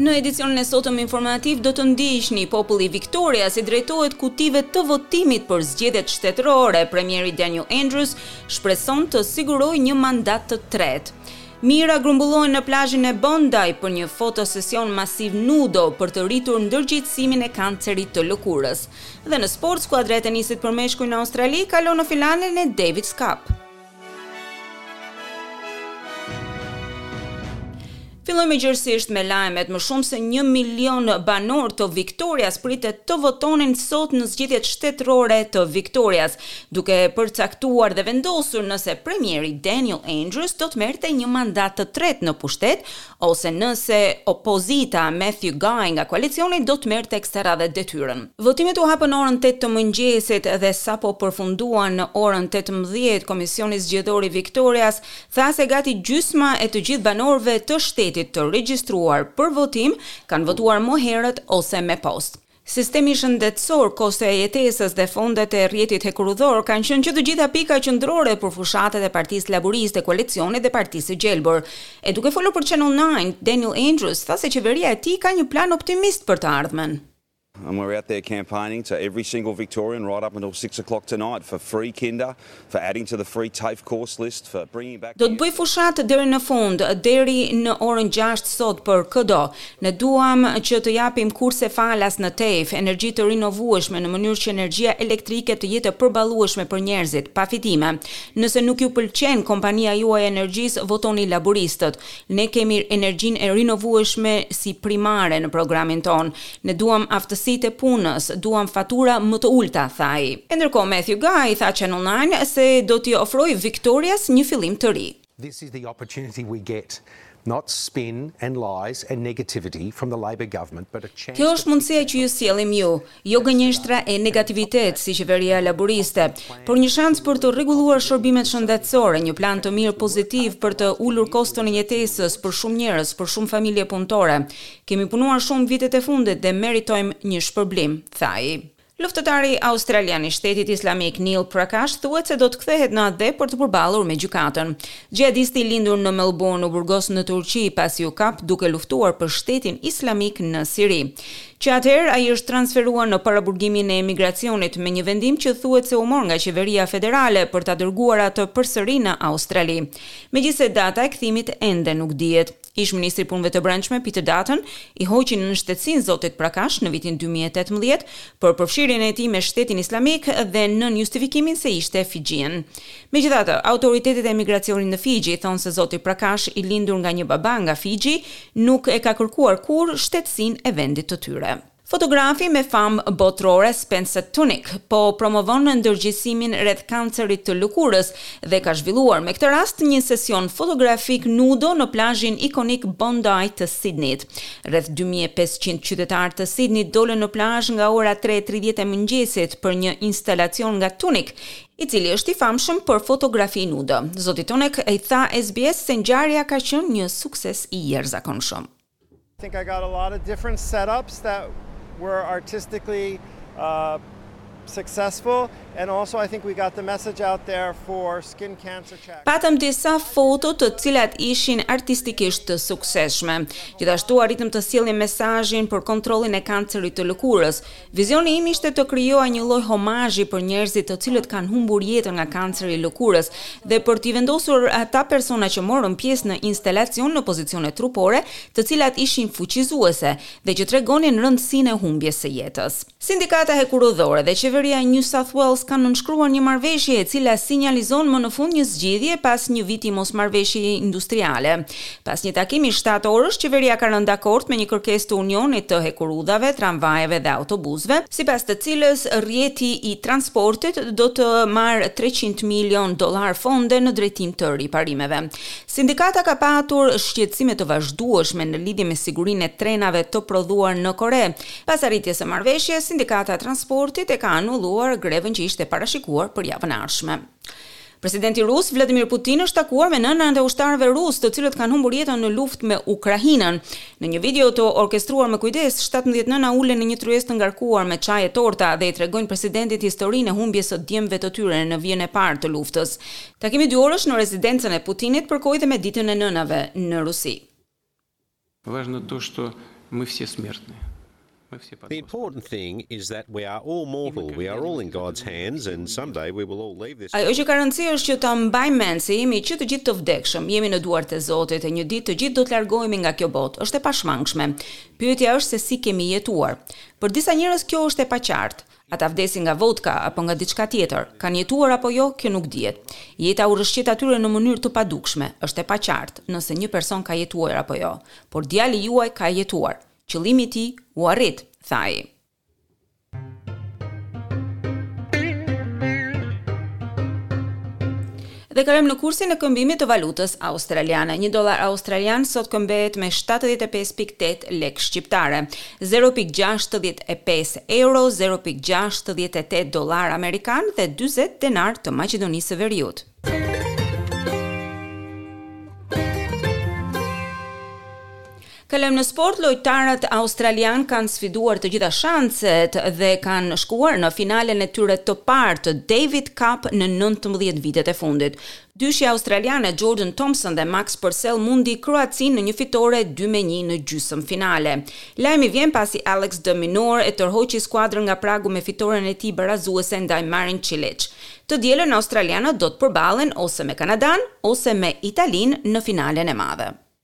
Në edicionin e sotëm informativ do të ndiqni populli Victoria si drejtohet kutive të votimit për zgjedhjet shtetërore. Premieri Daniel Andrews shpreson të sigurojë një mandat të tretë. Mijëra grumbullohen në plazhin e Bondaj për një fotosesion masiv nudo për të rritur ndërgjegjësimin e kancerit të lëkurës. Dhe në sport, skuadra e tenisit për meshkuj në Australi kalon në finalen e Davis Cup. Fillojmë gjerësisht me lajmet më shumë se një milion banorë të Viktorias pritet të votonin sot në zgjedhjet shtetërore të Viktorias, duke përcaktuar dhe vendosur nëse premieri Daniel Andrews do të merrte një mandat të tretë në pushtet ose nëse opozita Matthew Guy nga koalicioni do të merrte kësaj radhe detyrën. Votimet u hapën orën tetë të mëngjesit dhe sapo përfunduan në orën tetëmbëdhjetë, Komisioni Zgjedhor i Viktorias tha se gati gjysma e të gjithë banorëve të shtetit të regjistruar për votim kanë votuar më herët ose me postë. Sistemi shëndetësor, kostoja e jetesës dhe fondet e rrjetit hekurudhor kanë qenë që të gjitha pika qëndrore për fushatat e Partisë Laburiste, koalicionit dhe Partisë së Gjelbër. E duke folur për Channel Nine, Daniel Andrews tha se qeveria e tij ka një plan optimist për të ardhmen. And we're out there campaigning to every single Victorian right up until six o'clock tonight for free kinder, Do të bëj fushatë deri në fund, deri në orën gjashtë sot për këdo. Ne duam që të japim kurse falas në TAFE, energji të rinovueshme në mënyrë që energjia elektrike të jetë e përballueshme për njerëzit, pa fitime. Nëse nuk ju pëlqen kompania juaj e energjisë, votoni laburistët. Ne kemi energjinë e rinovueshme si primare në programin tonë. Ne duam aftësitë e punës, duam fatura më të ulëta, tha ai. E ndërkohë Matthew Guy i tha Channel Nine se do t'i ofrojë Viktorias një fillim të ri. This is the opportunity we get, not spin and lies and negativity from the Labour Government but a chance to fix our homes. Kjo është mundësia që ju sjellim ju, jo gënjeshtra e negativitet si qeveria laburiste, por një shans për të rregulluar shërbimet shëndetësore, një plan të mirë pozitiv për të ulur koston e jetesës për shumë njerëz, për shumë familje punëtore. Kemi punuar shumë vitet e fundit dhe meritojmë një shpërblim, tha ai. Luftëtari australian i Shtetit Islamik Neil Prakash thuhet se do të kthehet në atdhe për t'u përballur me gjykatën. Xhihadisti i lindur në Melbourne u burgos në Turqi pasi u kap duke luftuar për Shtetin Islamik në Siri. Që atëherë ai është transferuar në paraburgimin e emigracionit me një vendim që thuhet se u mor nga qeveria federale për ta dërguar atë përsëri në Australi. Megjithëse data e kthimit ende nuk dihet. Ish-ministri i Punëve të Brendshme, Peter Dutton, i hoqi nënshtetësinë zotit Prakash në vitin dy mijë e tetëmbëdhjetë për përfshirjen e tij me Shtetin Islamik dhe nën justifikimin se ishte fixhian. Megjithatë, autoritetet e emigracionit në Fixhi thonë se zoti Prakash, i lindur nga një baba nga Fixhi, nuk e ka kërkuar kurrë shtetësinë e vendit të tyre. Fotografi me famë botërore Spencer Tunick po promovon ndërgjegjësimin rreth kancerit të lëkurës dhe ka zhvilluar me këtë rast një sesion fotografik nudo në plazhin ikonik Bondi të Sidnit. Rreth dy mijë e pesëqind qytetarë të Sidnit dolën në plazh nga ora tre e tridhjetë e mëngjesit për një instalacion nga Tunick, i cili është i famshëm për fotografi nudo. Zoti Tunick i tha SBS se ngjarja ka qenë një sukses i jashtëzakonshëm. think I got a lot of different setups that were artistically uh, successful and also I think we got the message out there for skin cancer check. Patëm disa foto të cilat ishin artistikisht të suksesshme. Gjithashtu arritëm të sjellim mesazhin për kontrollin e kancerit të lëkurës, Vizioni im ishte të krijoja një lloj homazhi për njerëzit të cilët kanë humbur jetën nga kanceri i lëkurës dhe për t'i vendosur ata persona që morën pjesë në instalacion në pozicione trupore të cilat ishin fuqizuese dhe që tregonin rëndësinë e humbjes së jetës. Sindikata Hekurudhore dhe Qeveria e New South Wales kanë nënshkruar një marrëveshje e cila sinjalizon më në fund një zgjidhje pas një viti mosmarrëveshjeje industriale Pas një takimi shtatë orësh, qeveria ka rënë dakord me një kërkesë të Unionit të hekurudhave, tramvajeve dhe autobusëve, sipas të cilës rrjeti i transportit do të marrë treqind milionë dollarë fonde në drejtim të riparimeve. Sindikata ka patur shqetësime të vazhdueshme në lidhje me sigurinë e trenave të prodhuar në Kore. Pas arritjes së marrëveshjes, Sindikata e Transportit e ka anulluar grevën që ishte parashikuar për javën e ardhshme. Presidenti rus, Vladimir Putin është takuar me nënat e ushtarëve rusë, të cilët kanë humbur jetën në luftë me Ukrainën. Në një video të orkestruar me kujdes, shtatëmbëdhjetë nëna ulen në një tryezë të ngarkuar me çaj e torta dhe i tregojnë presidentit historinë e humbjes së djemve të tyre në vijën e parë të luftës. Takimi dyorësh në rezidencën e Putinit përkoi dhe me Ditën e Nënave në Rusi. The important thing is that we are all mortal, we are all in God's hands and some day we will all leave this. Ajo që ka rëndësi është që ta mbajmë mend se jemi që të gjithë të vdekshëm, jemi në duart e Zotit e një ditë të gjithë do të largohemi nga kjo botë, është e pashmangshme. Pyetja është se si kemi jetuar. Për disa njerëz kjo është e paqartë. Ata vdesin nga vodka apo nga diçka tjetër, kanë jetuar apo jo, kjo nuk dihet. Jeta u rrëshqet atyre në mënyrë të padukshme, është e paqartë nëse një person ka jetuar apo jo, por djali juaj ka jetuar, qëllimi i tij u arrit, tha ai. Dhe kalojmë në kursin e këmbimit të valutës australiane. Një dollar australian sot këmbehet me shtatëdhjetë e pesë pikë tetë lekë shqiptare, zero pikë gjashtëdhjetë e pesë euro, zero pikë gjashtëdhjetë e tetë dollarë amerikanë dhe dyzet denarë të Maqedonisë së Veriut. Kalojmë në sport, lojtarët australianë kanë sfiduar të gjitha shanset dhe kanë shkuar në finalen e tyre të parë të David Cup në nëntëmbëdhjetë vitet e fundit. Dyshja australiane Jordan Thompson dhe Max Purcell mundi Kroacinë në një fitore dy me një në gjysmëfinale. Lajmi vjen pasi Alex de Minaur e tërhoqi skuadrën nga pragu me fitoren e tij barazuese ndaj Marin Cilic. Të dielën australianët do të përballen ose me Kanadanë ose me Italinë në finalen e madhe.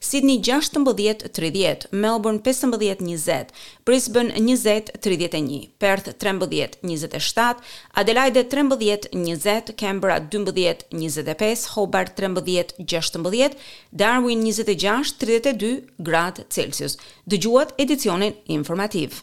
Sidni gjashtëmbëdhjetë tridhjetë, Melbourne pesëmbëdhjetë njëzet, Brisbane njëzet tridhjetë e një, Perth trembëdhjetë njëzet e shtatë, Adelaide trembëdhjetë njëzet, Canberra dymbëdhjetë njëzet e pesë, Hobart trembëdhjetë gjashtëmbëdhjetë, Darwin njëzet e gjashtë tridhjetë e dy gradë Celsius. Dëgjuat edicionin informativ.